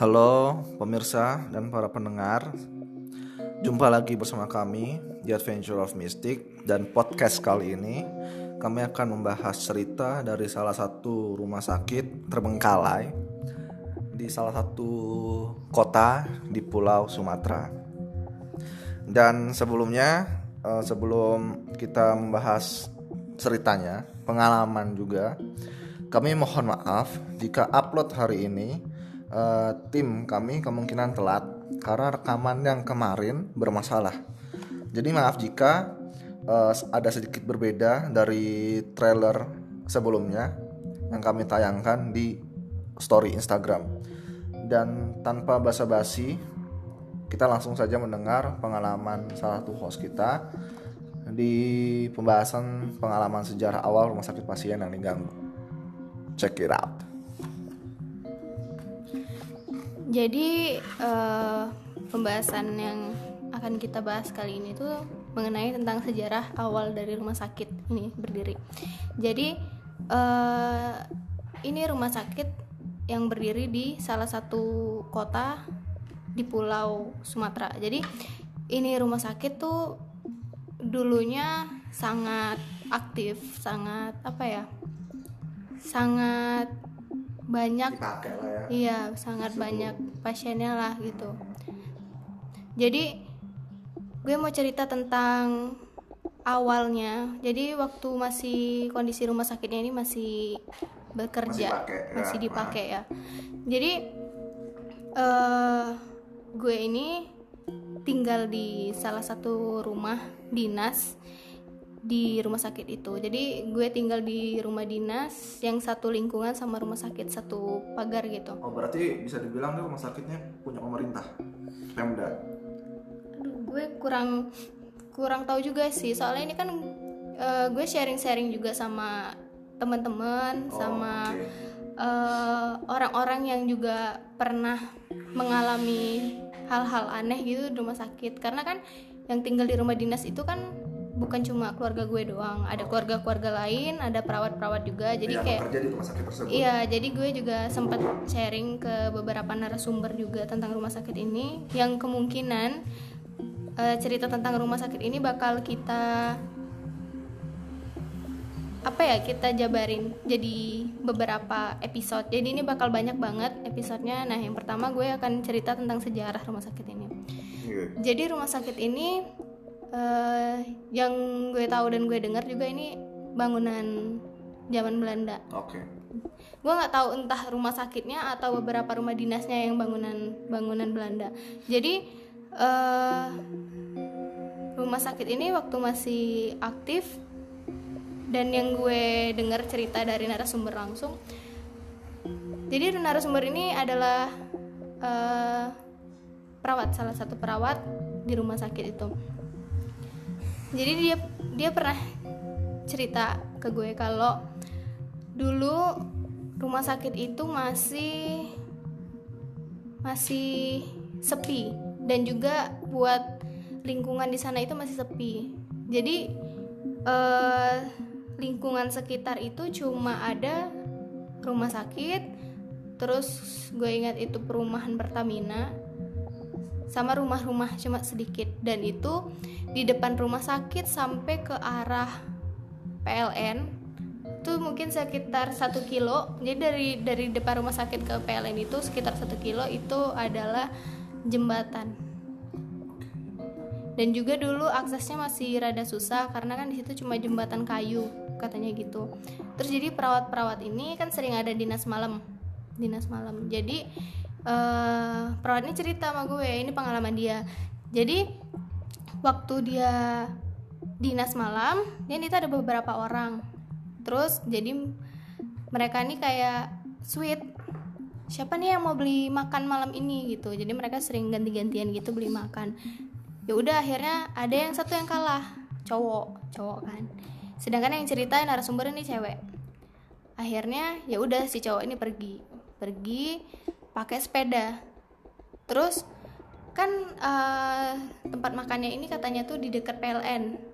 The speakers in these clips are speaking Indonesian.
Halo pemirsa dan para pendengar. Jumpa lagi bersama kami di Adventure of Mystic Dan podcast kali ini kami akan membahas cerita dari salah satu rumah sakit terbengkalai Di salah satu kota di pulau Sumatera. Dan sebelumnya eh, sebelum kita membahas ceritanya Pengalaman juga kami mohon maaf jika upload hari ini uh, tim kami kemungkinan telat karena rekaman yang kemarin bermasalah. Jadi maaf jika uh, ada sedikit berbeda dari trailer sebelumnya yang kami tayangkan di story Instagram. Dan tanpa basa-basi, kita langsung saja mendengar pengalaman salah satu host kita di pembahasan pengalaman sejarah awal rumah sakit pasien yang diganggu. Check it out. Jadi uh, pembahasan yang akan kita bahas kali ini tuh mengenai tentang sejarah awal dari rumah sakit ini berdiri. Jadi uh, ini rumah sakit yang berdiri di salah satu kota di Pulau Sumatera. Jadi ini rumah sakit tuh dulunya sangat aktif, sangat apa ya? sangat banyak Dipakai lah ya. iya sangat banyak pasiennya lah gitu. Jadi gue mau cerita tentang awalnya. Jadi waktu masih kondisi rumah sakitnya ini masih bekerja Masih pakai, ya. masih dipakai ya. Jadi eh gue ini tinggal di salah satu rumah dinas di rumah sakit itu jadi gue tinggal di rumah dinas yang satu lingkungan sama rumah sakit satu pagar gitu Oh berarti bisa dibilang tuh rumah sakitnya punya pemerintah, Pemda. Aduh, gue kurang kurang tahu juga sih soalnya ini kan eh, gue sharing-sharing juga sama teman-teman Oh, sama oke. eh, orang-orang yang juga pernah mengalami hal-hal aneh gitu di rumah sakit karena kan yang tinggal di rumah dinas itu kan bukan cuma keluarga gue doang ada keluarga-keluarga lain ada perawat-perawat juga jadi yang kayak di rumah sakit tersebut. Iya, jadi gue juga sempat sharing ke beberapa narasumber juga tentang rumah sakit ini yang kemungkinan eh, cerita tentang rumah sakit ini bakal kita apa ya kita jabarin jadi beberapa episode. Jadi ini bakal banyak banget episodenya. Nah, yang pertama gue akan cerita tentang sejarah rumah sakit ini. Iya. Jadi rumah sakit ini eh, yang gue tahu dan gue dengar juga ini bangunan zaman Belanda. Oke. gue nggak tahu entah rumah sakitnya atau beberapa rumah dinasnya yang bangunan bangunan Belanda. Jadi eh, rumah sakit ini waktu masih aktif dan yang gue dengar cerita dari narasumber langsung jadi narasumber ini adalah eh, perawat salah satu perawat di rumah sakit itu jadi dia dia pernah cerita ke gue kalau dulu rumah sakit itu masih masih sepi. Dan juga buat lingkungan di sana itu masih sepi. Jadi eh, lingkungan sekitar itu cuma ada rumah sakit terus gue ingat itu perumahan Pertamina sama rumah-rumah cuma sedikit. Dan itu di depan rumah sakit sampai ke arah PLN itu mungkin sekitar satu kilo. Jadi dari dari depan rumah sakit ke PLN itu sekitar satu kilo itu adalah jembatan. Dan juga dulu aksesnya masih rada susah karena kan di situ cuma jembatan kayu katanya gitu. Terus jadi perawat-perawat ini kan sering ada dinas malam dinas malam. Jadi eh perawat ini cerita sama gue ini pengalaman dia. Jadi waktu dia dinas malam dan itu ada beberapa orang. Terus jadi mereka ini kayak sweet siapa nih yang mau beli makan malam ini? gitu. Jadi mereka sering ganti-gantian gitu beli makan. Ya udah akhirnya ada yang satu yang kalah cowok cowok kan. Sedangkan yang cerita narasumber ini cewek. Akhirnya ya udah si cowok ini pergi. Pergi pakai sepeda. Terus kan eh, tempat makannya ini katanya tuh di dekat PLN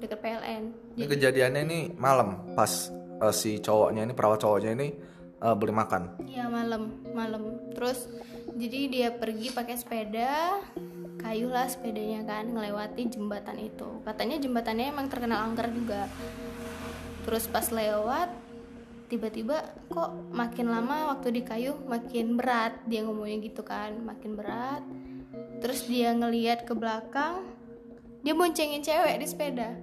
dekat PLN Ini kejadiannya ini malam pas eh, si cowoknya ini perawat cowoknya ini eh, beli makan. Iya malam malam. Terus jadi dia pergi pakai sepeda kayu lah sepedanya kan ngelewati jembatan itu. Katanya jembatannya emang terkenal angker juga. Terus pas lewat tiba-tiba kok makin lama waktu di kayu makin berat dia ngomongnya gitu kan makin berat. Terus dia ngeliat ke belakang dia boncengin cewek di sepeda.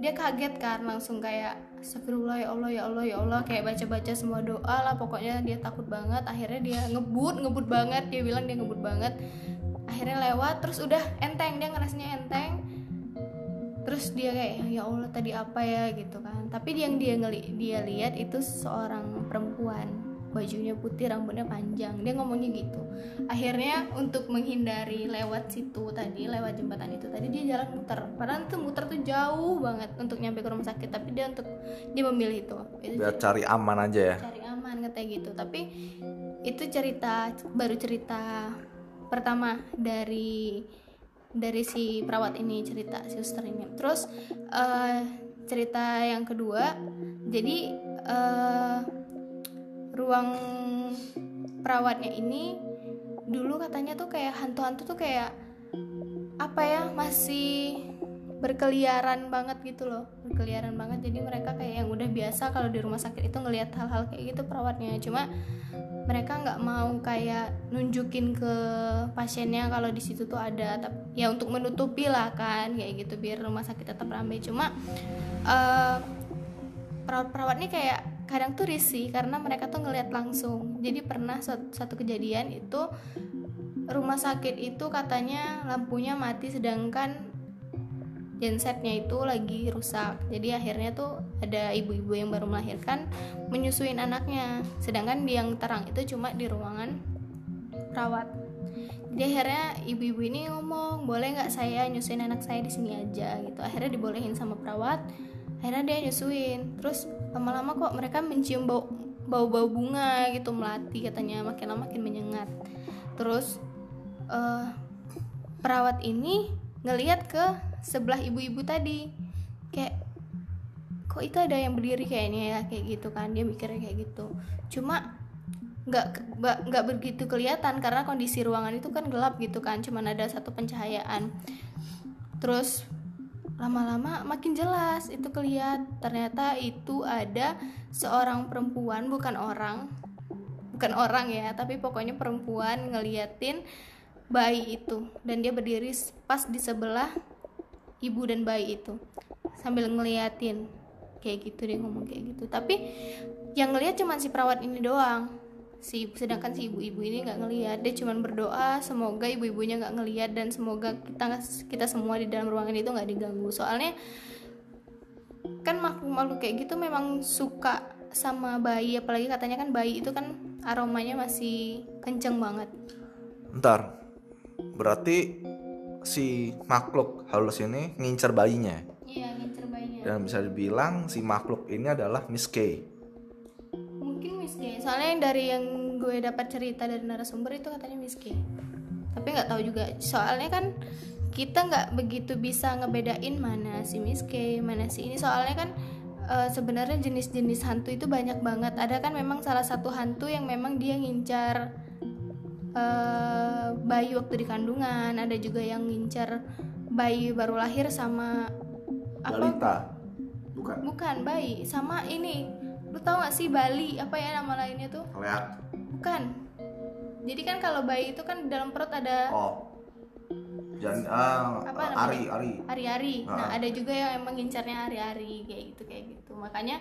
Dia kaget kan langsung kayak Astagfirullah ya Allah ya Allah ya Allah kayak baca-baca semua doa lah pokoknya dia takut banget. Akhirnya dia ngebut ngebut banget dia bilang dia ngebut banget. Akhirnya lewat terus udah enteng dia ngerasanya enteng terus dia kayak ya Allah tadi apa ya? gitu kan. Tapi yang dia ngeli dia lihat itu seorang perempuan. Bajunya putih rambutnya panjang. Dia ngomongnya gitu. Akhirnya untuk menghindari lewat situ tadi lewat jembatan itu tadi dia jalan muter. Padahal tuh muter tuh jauh banget untuk nyampe ke rumah sakit. Tapi dia untuk dia memilih itu, itu Biar cari aman aja ya. cari aman katanya gitu. Tapi itu cerita baru cerita pertama dari dari si perawat ini cerita si suster ini. Terus eh, cerita yang kedua jadi eh, ruang perawatnya ini dulu katanya tuh kayak hantu-hantu tuh kayak apa ya masih berkeliaran banget gitu loh. Berkeliaran banget. Jadi mereka kayak yang udah biasa kalau di rumah sakit itu ngelihat hal-hal kayak gitu perawatnya. Cuma mereka nggak mau kayak nunjukin ke pasiennya kalau di situ tuh ada ya untuk menutupi lah kan kayak gitu biar rumah sakit tetap ramai. Cuma eh, perawat-perawat ini kayak kadang tuh risih karena mereka tuh ngelihat langsung. Jadi pernah satu kejadian itu rumah sakit itu katanya lampunya mati sedangkan gensetnya itu lagi rusak. Jadi akhirnya tuh ada ibu-ibu yang baru melahirkan menyusuin anaknya. Sedangkan yang terang itu cuma di ruangan perawat jadi akhirnya ibu-ibu ini ngomong boleh nggak saya nyusuin anak saya di sini aja? Gitu. Akhirnya dibolehin sama perawat. Akhirnya dia nyusuin. Terus lama-lama kok mereka mencium bau bau-bau bunga gitu melati katanya makin lama makin menyengat. Terus eh, perawat ini ngelihat ke sebelah ibu-ibu tadi. Kayak kok itu ada yang berdiri kayaknya ya? Kayak gitu kan dia mikirnya kayak gitu. Cuma nggak nggak begitu kelihatan karena kondisi ruangan itu kan gelap gitu kan cuman ada satu pencahayaan. Terus lama-lama makin jelas itu kelihatan ternyata itu ada seorang perempuan bukan orang bukan orang ya tapi pokoknya perempuan ngeliatin bayi itu. Dan dia berdiri pas di sebelah ibu dan bayi itu. Sambil ngeliatin kayak gitu dia ngomong kayak gitu. Tapi yang ngeliat cuma si perawat ini doang. Si sedangkan si ibu-ibu ini nggak ngeliat. Dia cuma berdoa semoga ibu-ibunya nggak ngeliat dan semoga kita kita semua di dalam ruangan itu nggak diganggu. Soalnya kan makhluk-makhluk kayak gitu memang suka sama bayi. Apalagi katanya kan bayi itu kan aromanya masih kenceng banget. Ntar, berarti si makhluk halus ini ngincer bayinya. iya ngincer bayinya. Dan bisa dibilang si makhluk ini adalah Miss K. mungkin Miss K. Soalnya yang dari yang gue dapat cerita dari narasumber itu katanya Miss K. Tapi nggak tahu juga. Soalnya kan kita nggak begitu bisa ngebedain mana si Miss K mana si ini. Soalnya kan eh, sebenarnya jenis-jenis hantu itu banyak banget. Ada kan memang salah satu hantu yang memang dia ngincar eh, bayi waktu di kandungan ada juga yang ngincar bayi baru lahir sama apa Balita. Bukan. bukan bayi sama ini lu tau gak sih Bali apa ya nama lainnya tuh Lihat. bukan jadi kan kalau bayi itu kan di dalam perut ada Oh. Jan ah, Apa namanya? Ari, Ari. hari-hari nah Ah. ada juga yang emang ngincarnya hari-hari kayak gitu kayak gitu makanya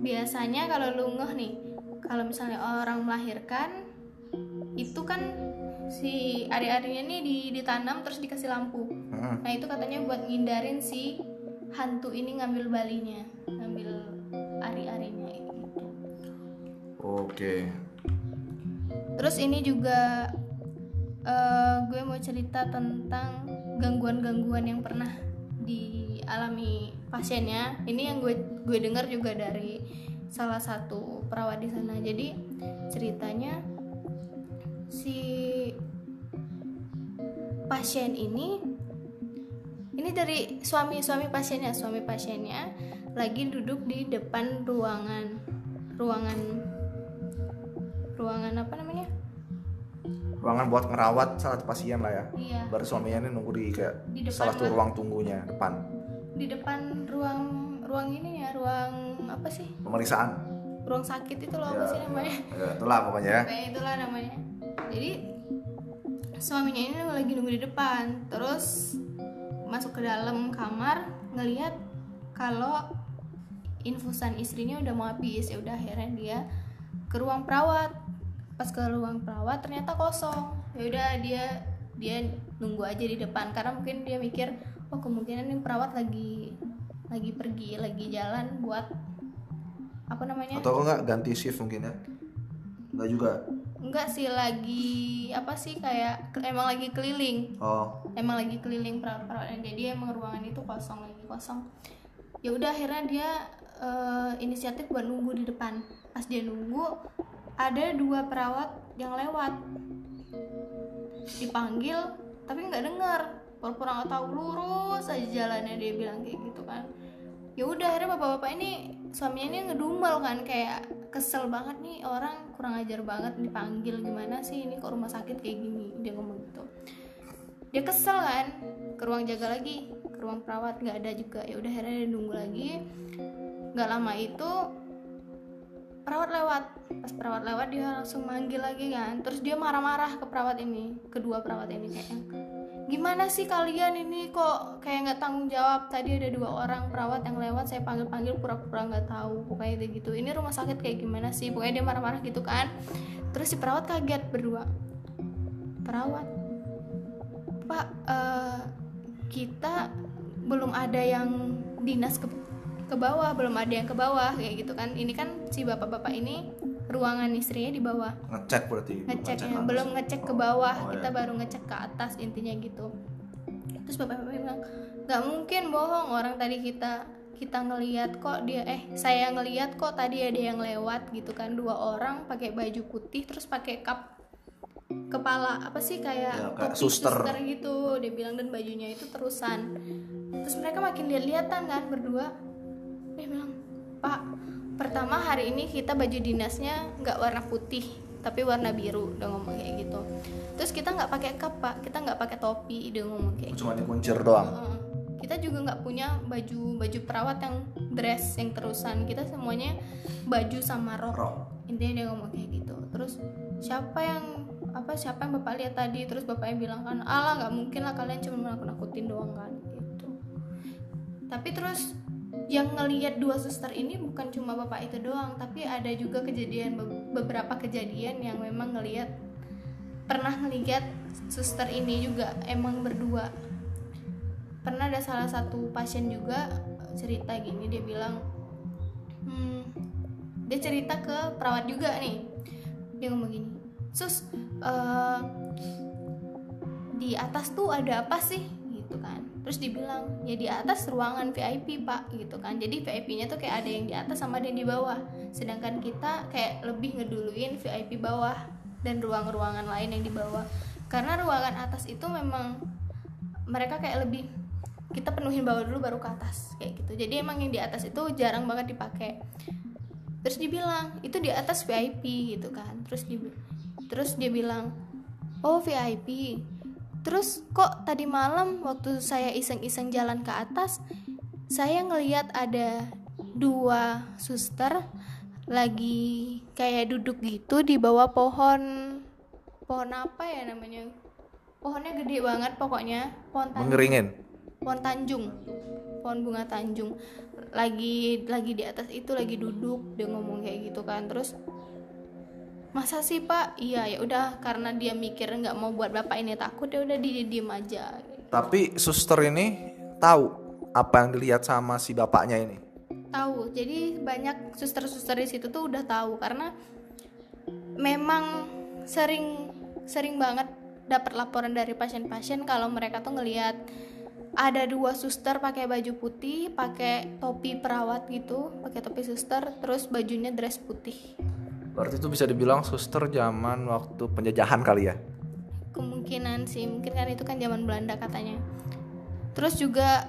biasanya kalau lu ngeh nih kalau misalnya orang melahirkan itu kan si ari-arinya nih di- ditanam terus dikasih lampu Mm-mm. nah itu katanya buat ngindarin si hantu ini ngambil balinya ngambil ari-arinya gitu Oke. Terus ini juga eh, gue mau cerita tentang gangguan-gangguan yang pernah dialami pasiennya. Ini yang gue gue dengar juga dari salah satu perawat di sana. Jadi ceritanya si pasien ini ini dari suami-suami pasiennya, suami pasiennya lagi duduk di depan ruangan ruangan ruangan apa namanya? Ruangan buat ngerawat salah satu pasien lah ya. Iya. Baru suaminya ini nunggu di kayak Di depan salah satu ruang tunggunya depan. Di depan ruang ruang ini ya ruang apa sih? Pemeriksaan. Ruang sakit itu loh apa Ya, sih namanya? ya, itulah pokoknya ya. Kayak itulah namanya jadi suaminya ini lagi nunggu di depan. Terus masuk ke dalam kamar ngelihat kalau infusan istrinya udah mau habis. Ya udah akhirnya dia ke ruang perawat. Pas ke ruang perawat ternyata kosong. Ya udah dia dia nunggu aja di depan. Karena mungkin dia mikir oh kemungkinan ini perawat lagi lagi pergi lagi jalan buat apa namanya? Atau enggak ganti shift mungkin ya? Enggak juga Enggak sih lagi apa sih kayak emang lagi keliling. Oh. Emang lagi keliling perawat-perawatnya jadi emang ruangan itu kosong lagi kosong. Ya udah akhirnya dia eh, inisiatif buat nunggu di depan. Pas dia nunggu ada dua perawat yang lewat. Dipanggil tapi nggak dengar pura-pura nggak tahu lurus aja jalannya dia bilang kayak gitu kan. Ya udah akhirnya bapak-bapak ini suaminya ini ngedumel kan kayak kesel banget nih orang kurang ajar banget dipanggil gimana sih ini kok rumah sakit kayak gini dia ngomong gitu. Dia kesel kan ke ruang jaga lagi ke ruang perawat nggak ada juga. Ya udah akhirnya dia nunggu lagi. Nggak lama itu perawat lewat. Pas perawat lewat dia langsung manggil lagi kan. Terus dia marah-marah ke perawat ini kedua perawat ini kayak gimana sih kalian ini kok kayak nggak tanggung jawab? Tadi ada dua orang perawat yang lewat saya panggil panggil pura-pura nggak tahu pokoknya kayak gitu. Ini rumah sakit kayak gimana sih? Pokoknya dia marah-marah gitu kan. Terus si perawat kaget berdua. Perawat pak eh, kita belum ada yang dinas ke ke bawah belum ada yang ke bawah kayak gitu kan. Ini kan si bapak-bapak ini ruangan istrinya di bawah. Ngecek berarti ngecek Ngecek ya, atas. belum ngecek ke bawah. Oh, kita iya. baru ngecek ke atas intinya gitu. Terus bapak-bapak bilang nggak mungkin bohong orang tadi kita kita ngelihat kok dia eh saya ngelihat kok tadi ada yang lewat gitu kan. Dua orang pakai baju putih terus pakai kap kepala apa sih kayak, Ya, kayak topi suster. gitu. Dia bilang dan bajunya itu terusan. Terus mereka makin lihat-lihatan kan berdua. Dia bilang pak pertama hari ini kita baju dinasnya nggak warna putih tapi warna biru udah ngomong kayak gitu. Terus kita nggak pakai kap pak. Kita nggak pakai topi dia ngomong kayak gitu. cuma dikuncir doang? Heeh. kita juga nggak punya baju baju perawat yang dress yang terusan. Kita semuanya baju sama rok. Rok. intinya dia ngomong kayak gitu. Terus siapa yang apa siapa yang bapak lihat tadi? Terus bapaknya bilang kan alah nggak mungkin lah kalian cuma nakut nakutin doang kan gitu. Tapi terus yang ngelihat dua suster ini bukan cuma bapak itu doang tapi ada juga kejadian be- beberapa kejadian yang memang ngelihat pernah ngelihat suster ini juga emang berdua. Pernah ada salah satu pasien juga cerita gini dia bilang hmm, dia cerita ke perawat juga nih. Dia ngomong gini sus eh, di atas tuh ada apa sih? Gitu kan terus dibilang ya di atas ruangan VIP pak gitu kan. Jadi VIP-nya tuh kayak ada yang di atas sama ada yang di bawah. Sedangkan kita kayak lebih ngeduluin VIP bawah dan ruang-ruangan lain yang di bawah. Karena ruangan atas itu memang mereka kayak lebih kita penuhin bawah dulu baru ke atas kayak gitu. Jadi emang yang di atas itu jarang banget dipakai. Terus dibilang itu di atas VIP gitu kan. Terus di terus dia bilang oh VIP terus kok tadi malam waktu saya iseng-iseng jalan ke atas saya ngelihat ada dua suster lagi kayak duduk gitu di bawah pohon. Pohon apa ya namanya? Pohonnya gede banget pokoknya. Pohon tanjung. Mengeringin? Pohon tanjung. Pohon bunga tanjung. Lagi lagi di atas itu lagi duduk dia ngomong kayak gitu kan. Terus masa sih pak? Iya ya udah karena dia mikir nggak mau buat bapak ini takut ya udah dia diem aja. Tapi suster ini tahu apa yang dilihat sama si bapaknya ini? Tahu. Jadi banyak suster-suster di situ tuh udah tahu karena memang sering sering banget dapat laporan dari pasien-pasien kalau mereka tuh ngelihat ada dua suster pakai baju putih, pakai topi perawat gitu, pakai topi suster, terus bajunya dress putih. Berarti itu bisa dibilang suster zaman waktu penjajahan kali ya Kemungkinan sih, mungkin kan itu kan zaman Belanda katanya. Terus juga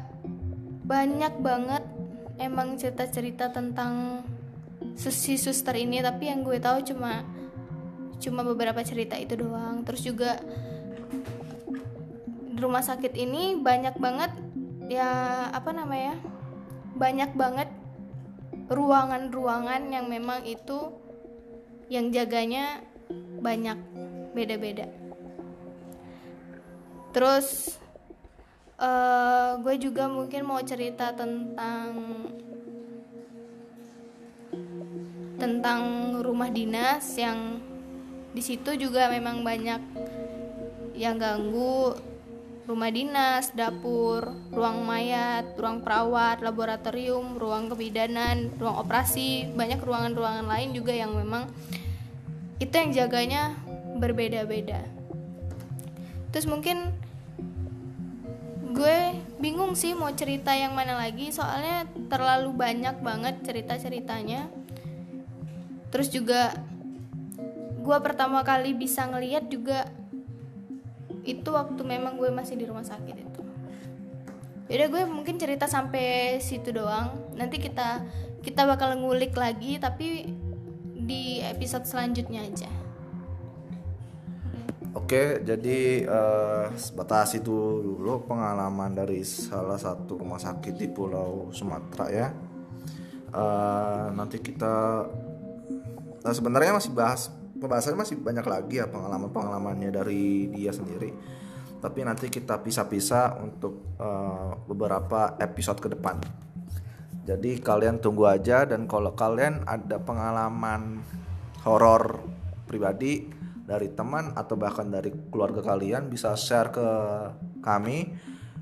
banyak banget emang cerita-cerita tentang si suster ini, tapi yang gue tahu cuma cuma beberapa cerita itu doang terus juga di rumah sakit ini banyak banget ya apa namanya banyak banget ruangan-ruangan yang memang itu yang jaganya banyak beda-beda. Terus uh, gue juga mungkin mau cerita tentang tentang rumah dinas yang di situ juga memang banyak yang ganggu rumah dinas, dapur, ruang mayat, ruang perawat, laboratorium, ruang kebidanan, ruang operasi, banyak ruangan-ruangan lain juga yang memang itu yang jaganya berbeda-beda. Terus mungkin gue bingung sih mau cerita yang mana lagi soalnya terlalu banyak banget cerita-ceritanya. Terus juga gue pertama kali bisa ngeliat juga itu waktu memang gue masih di rumah sakit itu. Yaudah gue mungkin cerita sampai situ doang. Nanti kita kita bakal ngulik lagi tapi di episode selanjutnya aja. Oke, jadi uh, sebatas itu dulu pengalaman dari salah satu rumah sakit di Pulau Sumatera ya. Uh, nanti kita nah sebenarnya masih bahas pembahasannya masih banyak lagi ya pengalaman-pengalamannya dari dia sendiri. Tapi nanti kita pisah-pisah untuk uh, beberapa episode ke depan. Jadi kalian tunggu aja dan kalau kalian ada pengalaman horor pribadi dari teman atau bahkan dari keluarga kalian bisa share ke kami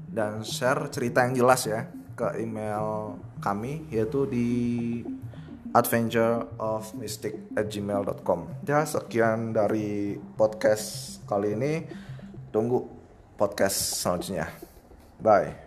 dan share cerita yang jelas ya ke email kami yaitu di adventureofmystic@gmail.com. Ya sekian dari podcast kali ini. Tunggu podcast selanjutnya. Bye.